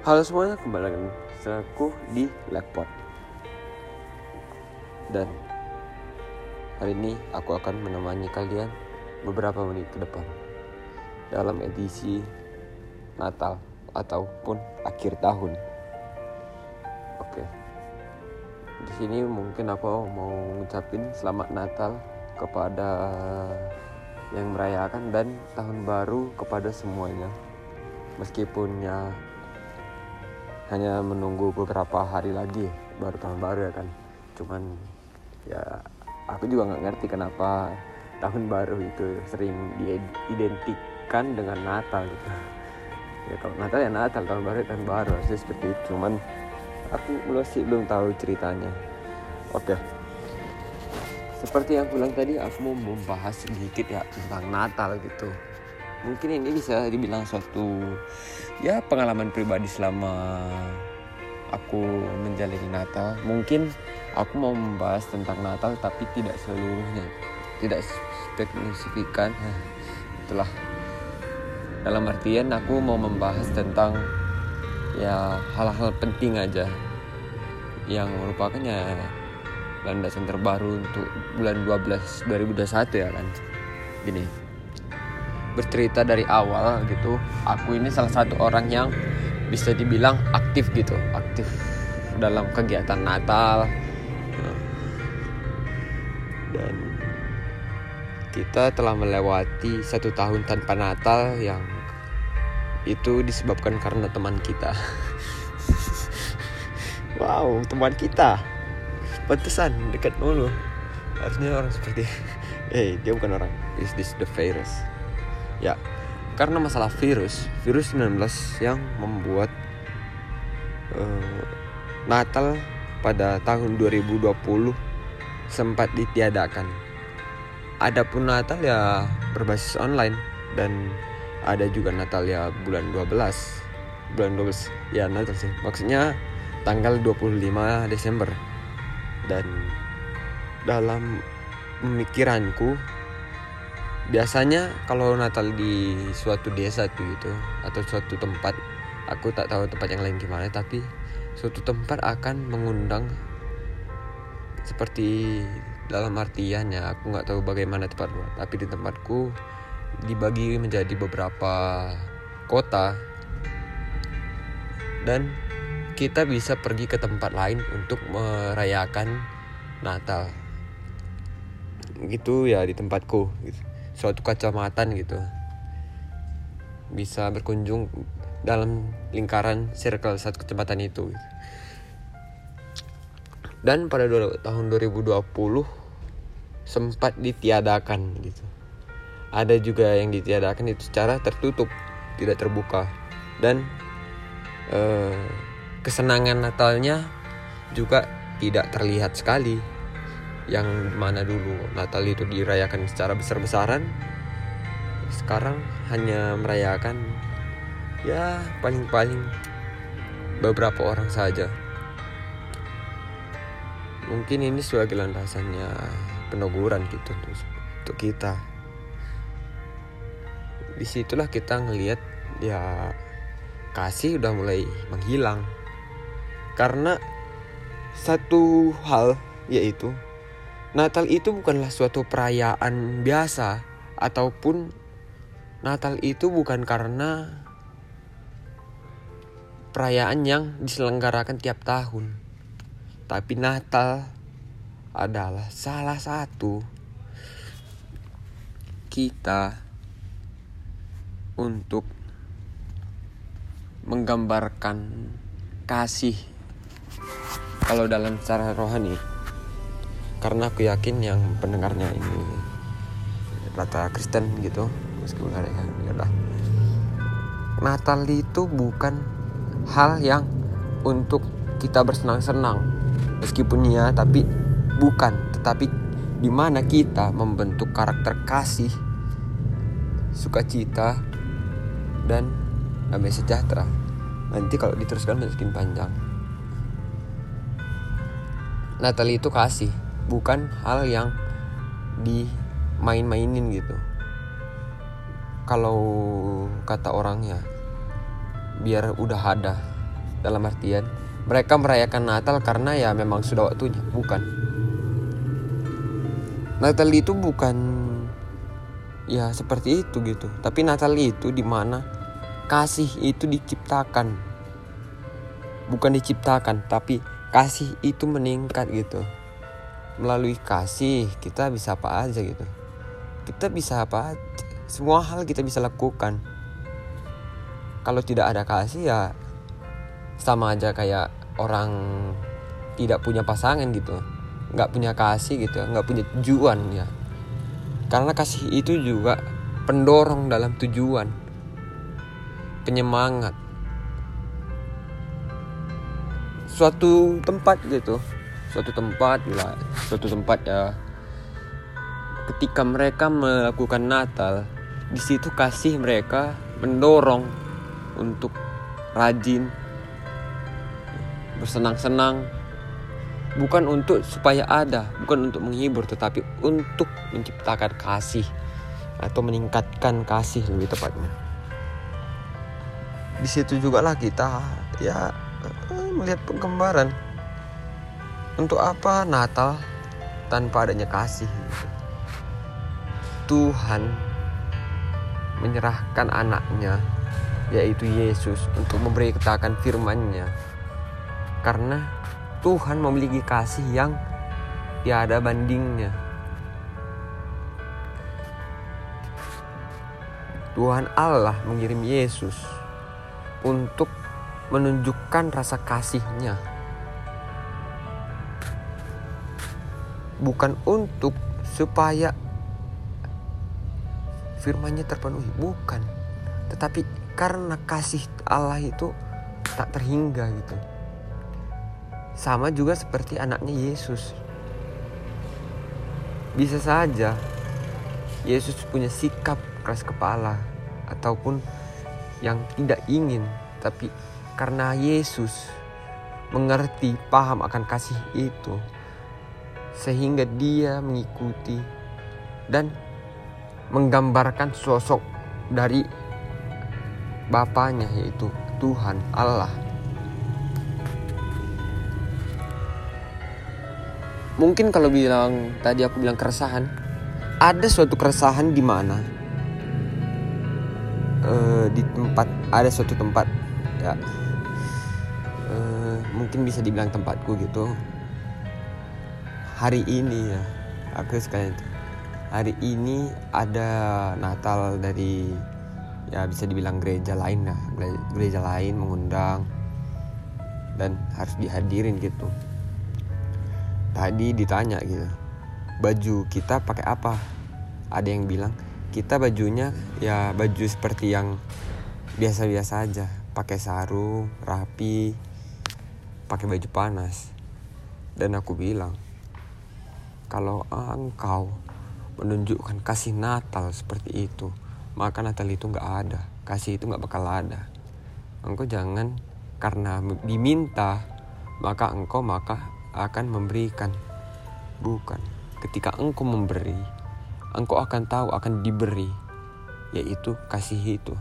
Halo semuanya, kembali lagi aku di Lekpot Dan hari ini aku akan menemani kalian beberapa menit ke depan Dalam edisi Natal ataupun akhir tahun. Oke. Di sini mungkin aku mau ngucapin selamat Natal kepada yang merayakan dan tahun baru kepada semuanya. Meskipun ya hanya menunggu beberapa hari lagi baru tahun baru ya kan. Cuman ya aku juga nggak ngerti kenapa tahun baru itu sering diidentikan dengan Natal gitu. Ya kalau Natal ya Natal tahun baru ya tahun baru sih seperti itu. Cuman aku masih belum tahu ceritanya. Oke. Seperti yang bilang tadi aku mau membahas sedikit ya tentang Natal gitu mungkin ini bisa dibilang suatu ya pengalaman pribadi selama aku menjalani Natal. Mungkin aku mau membahas tentang Natal tapi tidak seluruhnya tidak spesifikan. Itulah. Dalam artian aku mau membahas tentang ya hal-hal penting aja yang merupakan ya landasan terbaru untuk bulan 12 2021 ya kan? Gini bercerita dari awal gitu aku ini salah satu orang yang bisa dibilang aktif gitu aktif dalam kegiatan Natal. Dan kita telah melewati satu tahun tanpa Natal yang itu disebabkan karena teman kita. Wow teman kita. Pantesan dekat mulu. Harusnya orang seperti eh dia bukan orang. Is this the virus Ya, karena masalah virus, virus 19 yang membuat uh, Natal pada tahun 2020 sempat ditiadakan. Adapun Natal ya berbasis online dan ada juga Natal ya bulan 12. Bulan 12 ya Natal sih. Maksudnya tanggal 25 Desember. Dan dalam pemikiranku biasanya kalau Natal di suatu desa tuh gitu atau suatu tempat aku tak tahu tempat yang lain gimana tapi suatu tempat akan mengundang seperti dalam artian ya aku nggak tahu bagaimana tempat tapi di tempatku dibagi menjadi beberapa kota. Dan kita bisa pergi ke tempat lain untuk merayakan Natal. Gitu ya di tempatku gitu suatu kacamatan gitu. Bisa berkunjung dalam lingkaran circle satu kecamatan itu. Dan pada tahun 2020 sempat ditiadakan gitu. Ada juga yang ditiadakan itu secara tertutup tidak terbuka. Dan eh, kesenangan Natalnya juga tidak terlihat sekali yang mana dulu. Natal itu dirayakan secara besar-besaran. Sekarang hanya merayakan ya paling-paling beberapa orang saja. Mungkin ini sebagai landasannya peneguran gitu untuk, kita. Di situlah kita ngelihat ya kasih udah mulai menghilang. Karena satu hal yaitu Natal itu bukanlah suatu perayaan biasa ataupun Natal itu bukan karena perayaan yang diselenggarakan tiap tahun. Tapi Natal adalah salah satu kita untuk menggambarkan kasih kalau dalam secara rohani karena aku yakin yang pendengarnya ini rata Kristen gitu meskipun ada yang ya Natal itu bukan hal yang untuk kita bersenang-senang meskipun ya tapi bukan. Tetapi di mana kita membentuk karakter kasih sukacita dan damai sejahtera. Nanti kalau diteruskan mungkin panjang. Natal itu kasih bukan hal yang dimain-mainin gitu. Kalau kata orangnya biar udah ada dalam artian mereka merayakan Natal karena ya memang sudah waktunya bukan. Natal itu bukan ya seperti itu gitu tapi Natal itu di mana kasih itu diciptakan. Bukan diciptakan tapi kasih itu meningkat gitu melalui kasih kita bisa apa aja gitu. Kita bisa apa aja semua hal kita bisa lakukan. Kalau tidak ada kasih ya sama aja kayak orang tidak punya pasangan gitu. Nggak punya kasih gitu nggak punya tujuan ya. Karena kasih itu juga pendorong dalam tujuan penyemangat. Suatu tempat gitu suatu tempat lah suatu tempat ya. Ketika mereka melakukan Natal di situ kasih mereka mendorong untuk rajin bersenang-senang. Bukan untuk supaya ada, bukan untuk menghibur, tetapi untuk menciptakan kasih atau meningkatkan kasih lebih tepatnya. Di situ juga lah kita ya eh, melihat penggambaran untuk apa Natal tanpa adanya kasih. Tuhan menyerahkan anaknya yaitu Yesus untuk memberi ketakan firman-Nya karena Tuhan memiliki kasih yang tiada bandingnya. Tuhan Allah mengirim Yesus untuk menunjukkan rasa kasihnya. Bukan untuk supaya firmannya terpenuhi, bukan. Tetapi karena kasih Allah itu tak terhingga gitu. Sama juga seperti anaknya Yesus. Bisa saja Yesus punya sikap keras kepala ataupun yang tidak ingin, tapi karena Yesus mengerti, paham akan kasih itu, sehingga dia mengikuti dan menggambarkan sosok dari Bapaknya yaitu Tuhan Allah. mungkin kalau bilang tadi aku bilang keresahan ada suatu keresahan di mana? Uh, di tempat ada suatu tempat ya. Uh, mungkin bisa dibilang tempatku gitu hari ini ya aku sekalian hari ini ada Natal dari ya bisa dibilang gereja lain lah. Gereja lain mengundang dan harus dihadirin gitu. Tadi ditanya gitu baju kita pakai apa? Ada yang bilang kita bajunya ya baju seperti yang biasa-biasa aja. Pakai sarung rapi pakai baju panas. Dan aku bilang kalau engkau menunjukkan kasih Natal seperti itu maka Natal itu nggak ada kasih itu nggak bakal ada engkau jangan karena diminta maka engkau maka akan memberikan. Bukan. Ketika engkau memberi, engkau akan tahu akan diberi, yaitu kasih itu.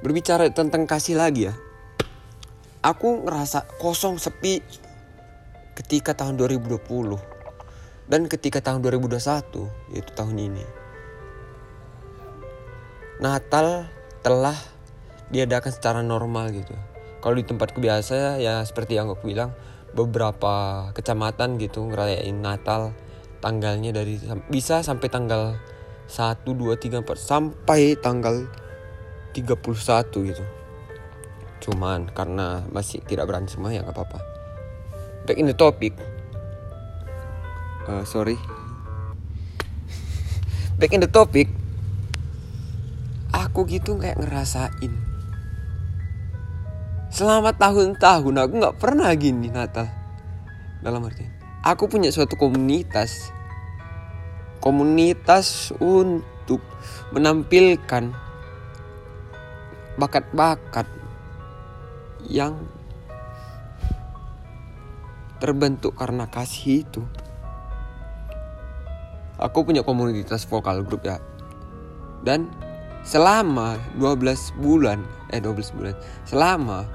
Berbicara tentang kasih lagi ya. Aku ngerasa kosong sepi ketika tahun 2020 dan ketika tahun 2021 yaitu tahun ini. Natal telah diadakan secara normal gitu kalau di tempatku biasa ya seperti yang aku bilang beberapa kecamatan gitu ngerayain Natal tanggalnya dari bisa sampai tanggal 1 2 3 4 sampai tanggal 31 gitu. Cuman karena masih tidak berani semua ya nggak apa-apa. Back in the topic. Uh, sorry. Back in the topic. Aku gitu kayak ngerasain selama tahun-tahun aku nggak pernah gini Natal dalam arti aku punya suatu komunitas komunitas untuk menampilkan bakat-bakat yang terbentuk karena kasih itu. Aku punya komunitas vokal grup ya. Dan selama 12 bulan eh 12 bulan. Selama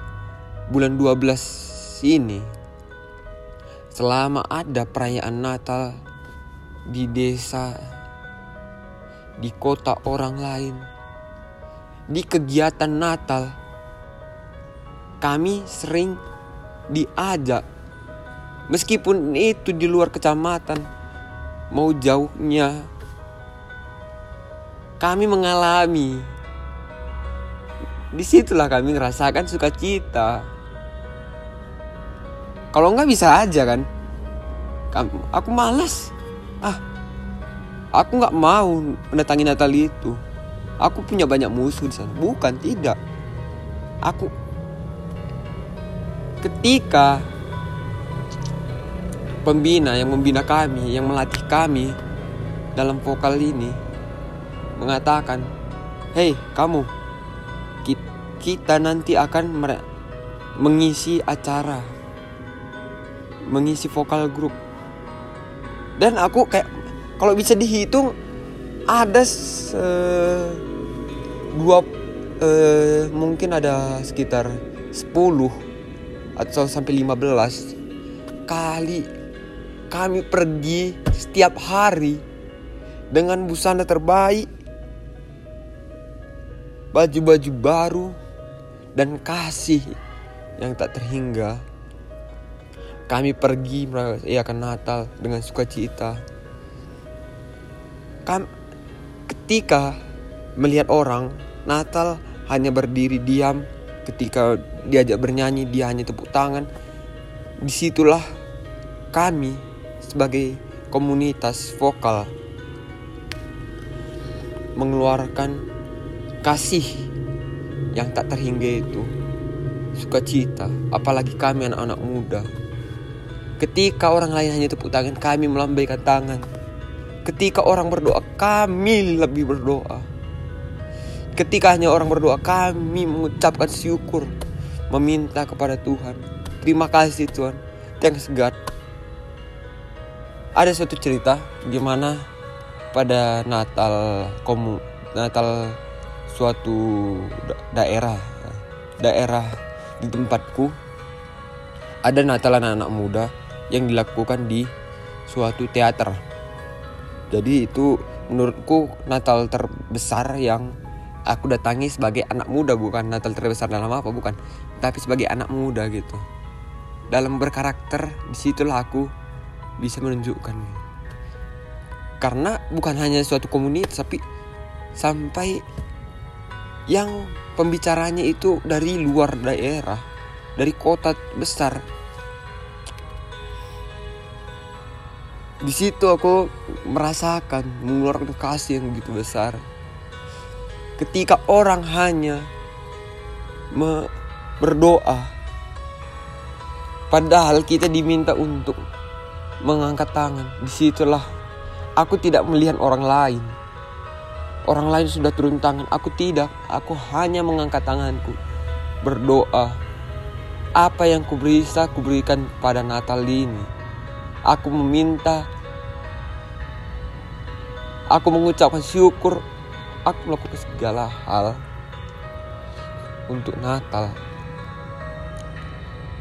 bulan 12 ini selama ada perayaan Natal di desa di kota orang lain di kegiatan Natal kami sering diajak. Meskipun itu di luar kecamatan mau jauhnya kami mengalami. Di situlah kami ngerasakan sukacita. Kalau nggak bisa aja kan? Aku malas ah aku nggak mau mendatangi Natal itu. Aku punya banyak musuh di sana. Bukan tidak. Aku ketika pembina yang membina kami yang melatih kami dalam vokal ini mengatakan hei kamu kita nanti akan mengisi acara mengisi vokal grup. Dan aku kayak kalau bisa dihitung ada se dua eh, mungkin ada sekitar 10 atau sampai 15 kali kami pergi setiap hari dengan busana terbaik baju-baju baru dan kasih yang tak terhingga kami pergi merayakan Natal dengan sukacita. Kam ketika melihat orang Natal hanya berdiri diam ketika diajak bernyanyi dia hanya tepuk tangan di situlah kami sebagai komunitas vokal mengeluarkan kasih yang tak terhingga itu sukacita apalagi kami anak-anak muda Ketika orang lain hanya tepuk tangan, kami melambaikan tangan. Ketika orang berdoa, kami lebih berdoa. Ketika hanya orang berdoa, kami mengucapkan syukur, meminta kepada Tuhan. Terima kasih Tuhan. Thanks God. Ada suatu cerita gimana pada Natal komu Natal suatu daerah daerah di tempatku ada Natal anak-anak muda yang dilakukan di suatu teater. Jadi itu menurutku Natal terbesar yang aku datangi sebagai anak muda bukan Natal terbesar dalam apa bukan, tapi sebagai anak muda gitu. Dalam berkarakter di situlah aku bisa menunjukkan. Karena bukan hanya suatu komunitas tapi sampai yang pembicaranya itu dari luar daerah, dari kota besar di situ aku merasakan mengeluarkan kasih yang begitu besar ketika orang hanya berdoa. Padahal kita diminta untuk mengangkat tangan. Di situlah aku tidak melihat orang lain. Orang lain sudah turun tangan. Aku tidak. Aku hanya mengangkat tanganku. Berdoa. Apa yang kuberi kuberikan pada Natal ini. Aku meminta. Aku mengucapkan syukur. Aku melakukan segala hal untuk Natal.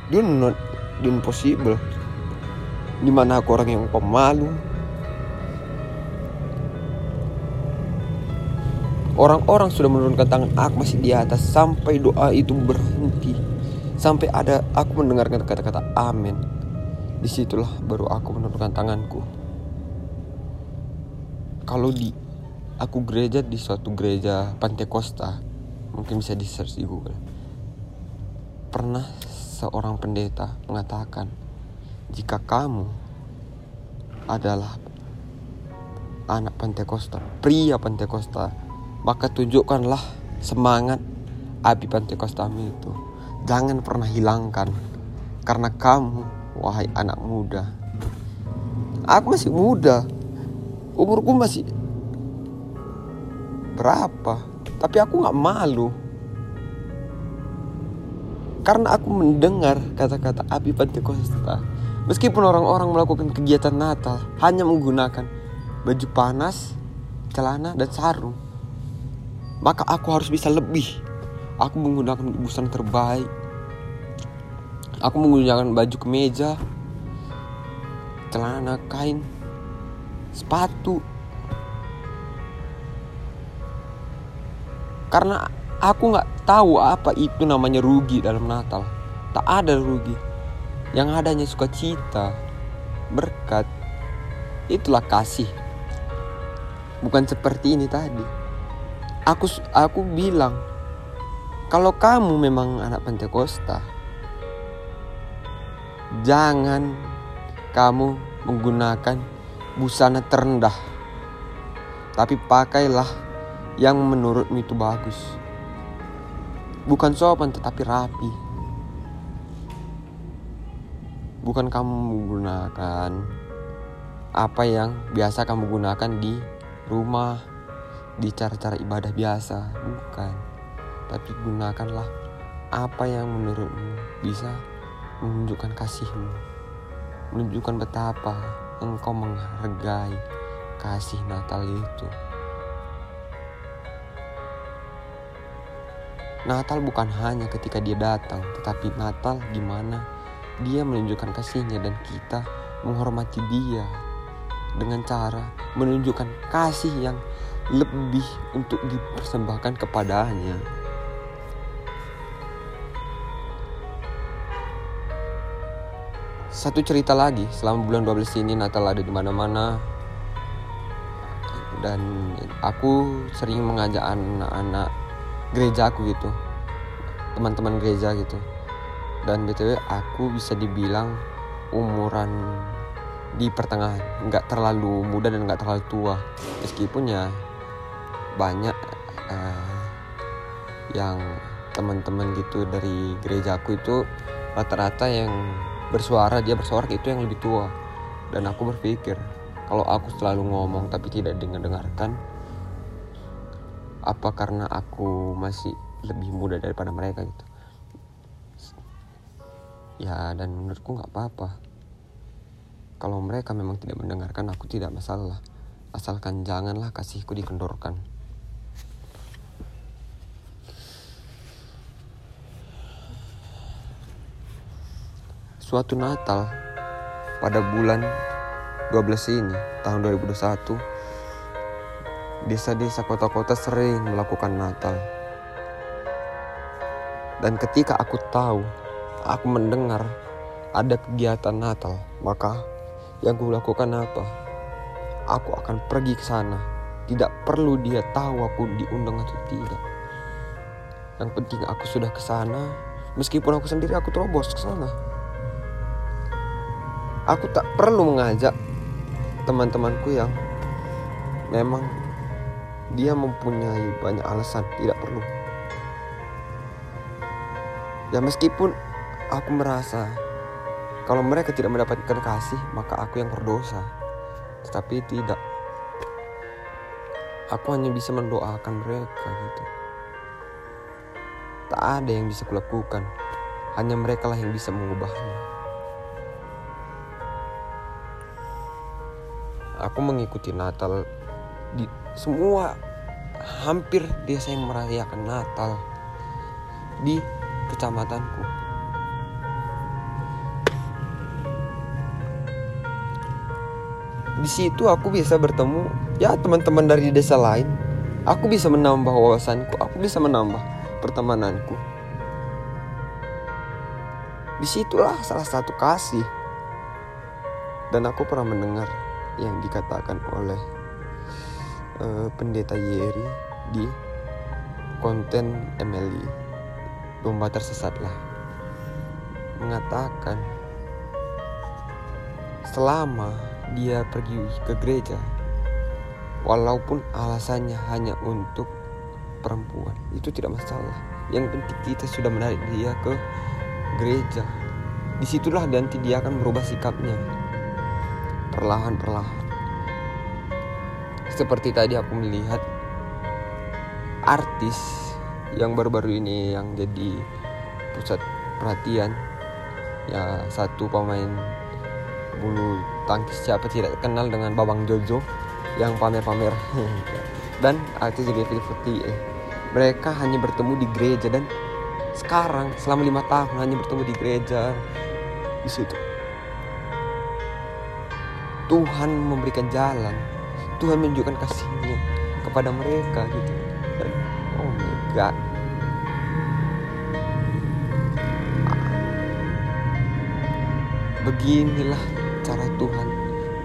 Do not do impossible. Di mana aku orang yang pemalu. Orang-orang sudah menurunkan tangan aku masih di atas sampai doa itu berhenti. Sampai ada aku mendengarkan kata-kata amin. Di situlah baru aku menurunkan tanganku. Kalau di aku gereja di suatu gereja Pantai Costa, mungkin bisa di search di Google. Pernah seorang pendeta mengatakan, jika kamu adalah anak Pantai Costa, pria Pantai Costa, maka tunjukkanlah semangat api Pantai Costa itu. Jangan pernah hilangkan karena kamu wahai anak muda. Aku masih muda. Umurku masih berapa? Tapi aku nggak malu. Karena aku mendengar kata-kata api Pentakosta. Meskipun orang-orang melakukan kegiatan Natal hanya menggunakan baju panas, celana, dan sarung. maka aku harus bisa lebih aku menggunakan busana terbaik aku menggunakan baju kemeja celana kain sepatu karena aku nggak tahu apa itu namanya rugi dalam Natal. Tak ada rugi. Yang adanya sukacita berkat itulah kasih. Bukan seperti ini tadi. Aku aku bilang kalau kamu memang anak Pentakosta jangan kamu menggunakan busana terendah tapi pakailah yang menurutmu itu bagus bukan sopan tetapi rapi bukan kamu menggunakan apa yang biasa kamu gunakan di rumah, di cara-cara ibadah biasa, bukan. Tapi gunakanlah apa yang menurutmu bisa menunjukkan kasihmu, menunjukkan betapa engkau menghargai kasih Natal itu. Natal bukan hanya ketika dia datang, tetapi Natal di mana dia menunjukkan kasihnya dan kita menghormati dia dengan cara menunjukkan kasih yang lebih untuk dipersembahkan kepadanya. Satu cerita lagi, selama bulan 12 ini Natal ada di mana-mana. Dan aku sering mengajak anak-anak gereja aku gitu. Teman-teman gereja gitu. Dan BTW aku bisa dibilang umuran di pertengahan nggak terlalu muda dan nggak terlalu tua meskipun ya banyak uh, yang teman-teman gitu dari gerejaku itu rata-rata yang bersuara dia bersuara itu yang lebih tua dan aku berpikir kalau aku selalu ngomong tapi tidak dengar-dengarkan apa karena aku masih lebih muda daripada mereka gitu. Ya dan menurutku nggak apa-apa. Kalau mereka memang tidak mendengarkan aku tidak masalah. Asalkan janganlah kasihku dikendorkan. Suatu Natal pada bulan 12 ini tahun 2021 desa-desa kota-kota sering melakukan Natal dan ketika aku tahu aku mendengar ada kegiatan Natal, maka yang lakukan apa? Aku akan pergi ke sana. Tidak perlu dia tahu aku diundang atau tidak. Yang penting aku sudah ke sana, meskipun aku sendiri aku terobos ke sana. Aku tak perlu mengajak teman-temanku yang memang dia mempunyai banyak alasan, tidak perlu. Ya meskipun aku merasa kalau mereka tidak mendapatkan kasih maka aku yang berdosa. Tetapi tidak. Aku hanya bisa mendoakan mereka gitu. Tak ada yang bisa kulakukan. Hanya mereka lah yang bisa mengubahnya. Aku mengikuti Natal di semua hampir desa yang merayakan Natal di kecamatanku di situ aku bisa bertemu ya teman-teman dari desa lain. Aku bisa menambah wawasanku, aku bisa menambah pertemananku. Di situlah salah satu kasih. Dan aku pernah mendengar yang dikatakan oleh uh, pendeta Yeri di konten Emily domba tersesatlah. Mengatakan selama dia pergi ke gereja walaupun alasannya hanya untuk perempuan itu tidak masalah. Yang penting kita sudah menarik dia ke gereja. Di situlah nanti dia akan merubah sikapnya. Perlahan-perlahan seperti tadi aku melihat artis yang baru-baru ini yang jadi pusat perhatian. Ya satu pemain bulu tangkis siapa tidak kenal dengan Babang Jojo yang pamer-pamer. Dan artis juga putih eh. mereka hanya bertemu di gereja dan sekarang selama lima tahun hanya bertemu di gereja. Di situ. Tuhan memberikan jalan Tuhan menunjukkan kasihnya kepada mereka gitu. Dan oh my god. Beginilah cara Tuhan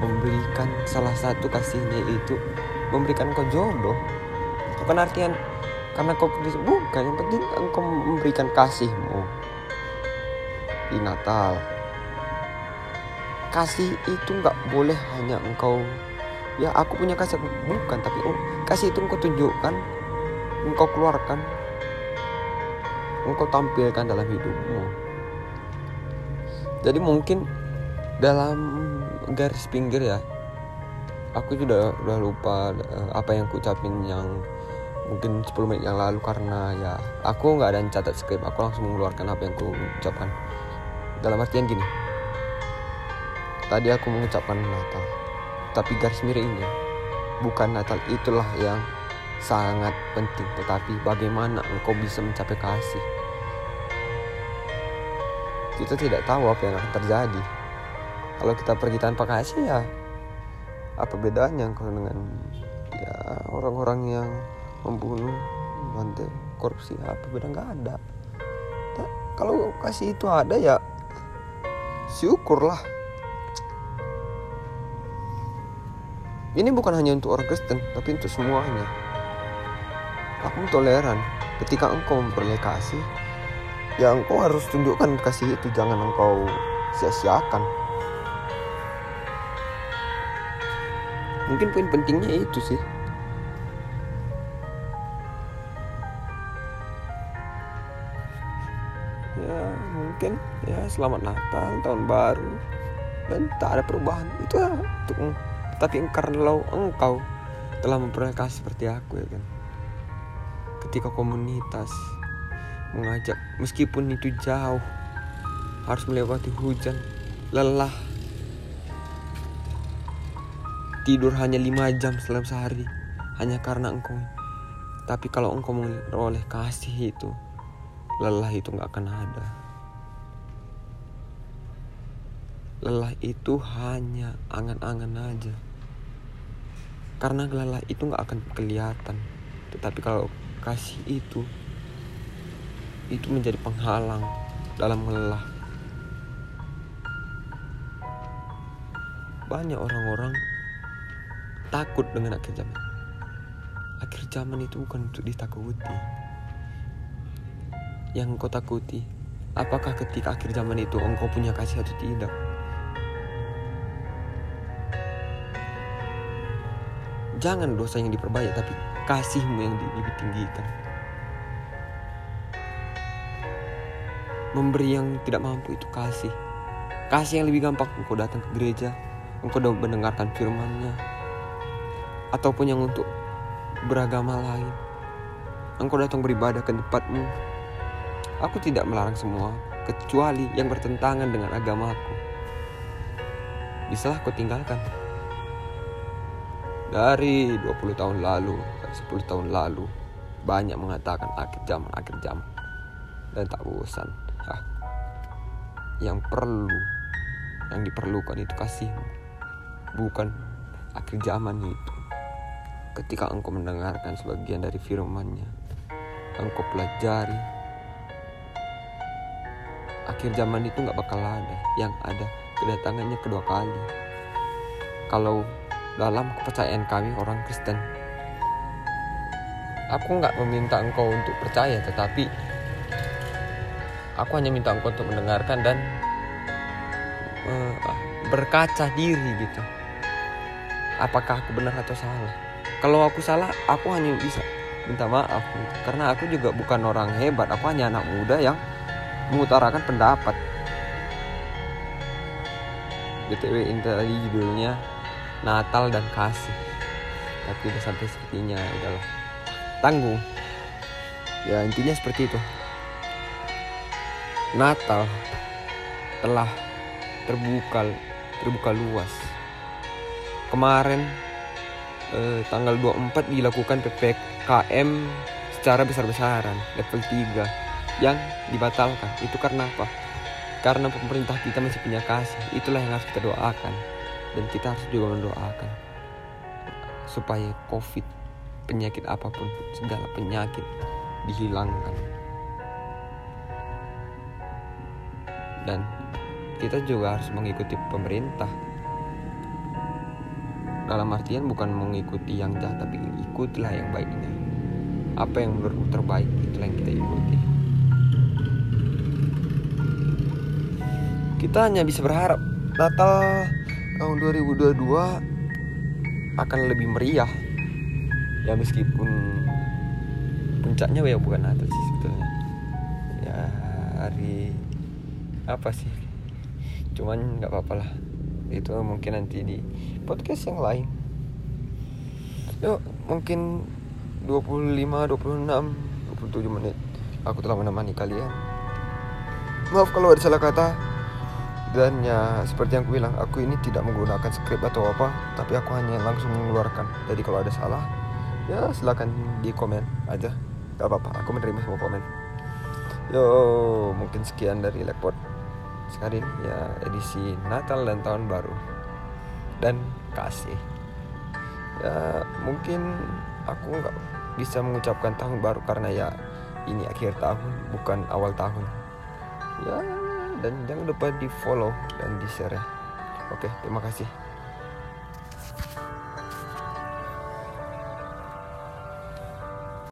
memberikan salah satu kasihnya itu memberikan kau jodoh. Bukan artian karena kau bukan yang penting engkau memberikan kasihmu. Di Natal. Kasih itu nggak boleh hanya engkau ya aku punya kasih. Bukan tapi oh, kasih itu engkau tunjukkan engkau keluarkan engkau tampilkan dalam hidupmu. Jadi mungkin dalam garis pinggir ya aku sudah udah lupa uh, apa yang ku ucapin yang mungkin 10 menit yang lalu karena ya aku nggak ada catat skrip. Aku langsung mengeluarkan apa yang ku ucapkan. Dalam artian gini tadi aku mengucapkan Natal tapi garis miringnya bukan Natal itulah yang sangat penting tetapi bagaimana engkau bisa mencapai kasih? Kita tidak tahu apa yang akan terjadi. Kalau kita pergi tanpa kasih ya apa bedanya kalau dengan ya orang-orang yang membunuh bantai korupsi? Apa beda? Nggak ada. Kalau kasih itu ada ya syukurlah ini bukan hanya untuk orang Kristen tapi untuk semuanya. Aku toleran ketika engkau memperoleh kasih. Ya engkau harus tunjukkan kasih itu jangan engkau sia-siakan. Mungkin poin pentingnya itu sih. Ya mungkin. Ya selamat Natal tahun baru. Dan tak ada perubahan. Itu ya untuk tapi karena engkau telah memperoleh kasih seperti aku ya kan? Ketika komunitas mengajak meskipun itu jauh harus melewati hujan lelah tidur hanya lima jam dalam sehari hanya karena engkau. Tapi kalau engkau memperoleh kasih itu lelah itu nggak akan ada. Lelah itu hanya angan-angan aja karena lelah itu nggak akan kelihatan tetapi kalau kasih itu itu menjadi penghalang dalam lelah. Banyak orang-orang takut dengan akhir zaman. Akhir zaman itu bukan untuk ditakuti. Yang engkau takuti, apakah ketika akhir zaman itu engkau punya kasih atau tidak? Jangan dosa yang diperbanyak, tapi kasihmu yang lebih tinggikan. memberi yang tidak mampu itu kasih. Kasih yang lebih gampang engkau datang ke gereja engkau udah mendengarkan firmannya. Ataupun yang untuk beragama lain. Engkau datang beribadah ke tempatmu. Aku tidak melarang semua kecuali yang bertentangan dengan agamaku. Bisalah kau tinggalkan dari 20 tahun lalu dari 10 tahun lalu banyak mengatakan akhir zaman akhir zaman. Dan tak bosan. Ah, yang perlu yang diperlukan itu kasihmu bukan akhir zaman itu. Ketika engkau mendengarkan sebagian dari firmannya engkau pelajari akhir zaman itu nggak bakal ada. Yang ada kedatangannya kedua kali. Kalau dalam kepercayaan kami orang Kristen. Aku nggak meminta engkau untuk percaya tetapi aku hanya minta engkau untuk mendengarkan dan uh, berkaca diri gitu. Apakah aku benar atau salah? Kalau aku salah aku hanya bisa minta maaf gitu. karena aku juga bukan orang hebat aku hanya anak muda yang mengutarakan pendapat. Btw ini tadi judulnya Natal dan kasih. Tapi udah sampai sepertinya udahlah. Tanggung. Ya intinya seperti itu. Natal telah terbuka terbuka luas. Kemarin eh, tanggal 24 dilakukan PPKM secara besar-besaran level 3 yang dibatalkan. Itu karena apa? Karena pemerintah kita masih punya kasih. Itulah yang harus kita doakan dan kita harus juga mendoakan supaya covid penyakit apa pun segala penyakit dihilangkan. Dan kita juga harus mengikuti pemerintah. Dalam artian bukan mengikuti yang jahat tapi ikutilah yang baiknya. Apa yang menurutmu terbaik itulah yang kita ikuti. Kita hanya bisa berharap Natal tahun 2022 akan lebih meriah. Ya meskipun puncaknya ya bukan Natal sih sebetulnya. Ya hari apa sih? Cuman nggak apa-apa lah. Itu mungkin nanti di podcast yang lain. Yuk mungkin 25 26 27 menit. Aku telah menemani kalian. Maaf kalau ada salah kata dan ya seperti yang aku bilang aku ini tidak menggunakan skrip atau apa tapi aku hanya langsung mengeluarkan. Jadi kalau ada salah ya silakan di komen aja. Gak apa-apa aku menerima semua komen. Yo mungkin sekian dari Lepot sekali ya edisi Natal dan Tahun Baru. Dan kasih. Ya mungkin aku nggak bisa mengucapkan tahun baru karena ya ini akhir tahun bukan awal tahun. Ya dan jangan lupa di follow dan di share ya. Oke terima kasih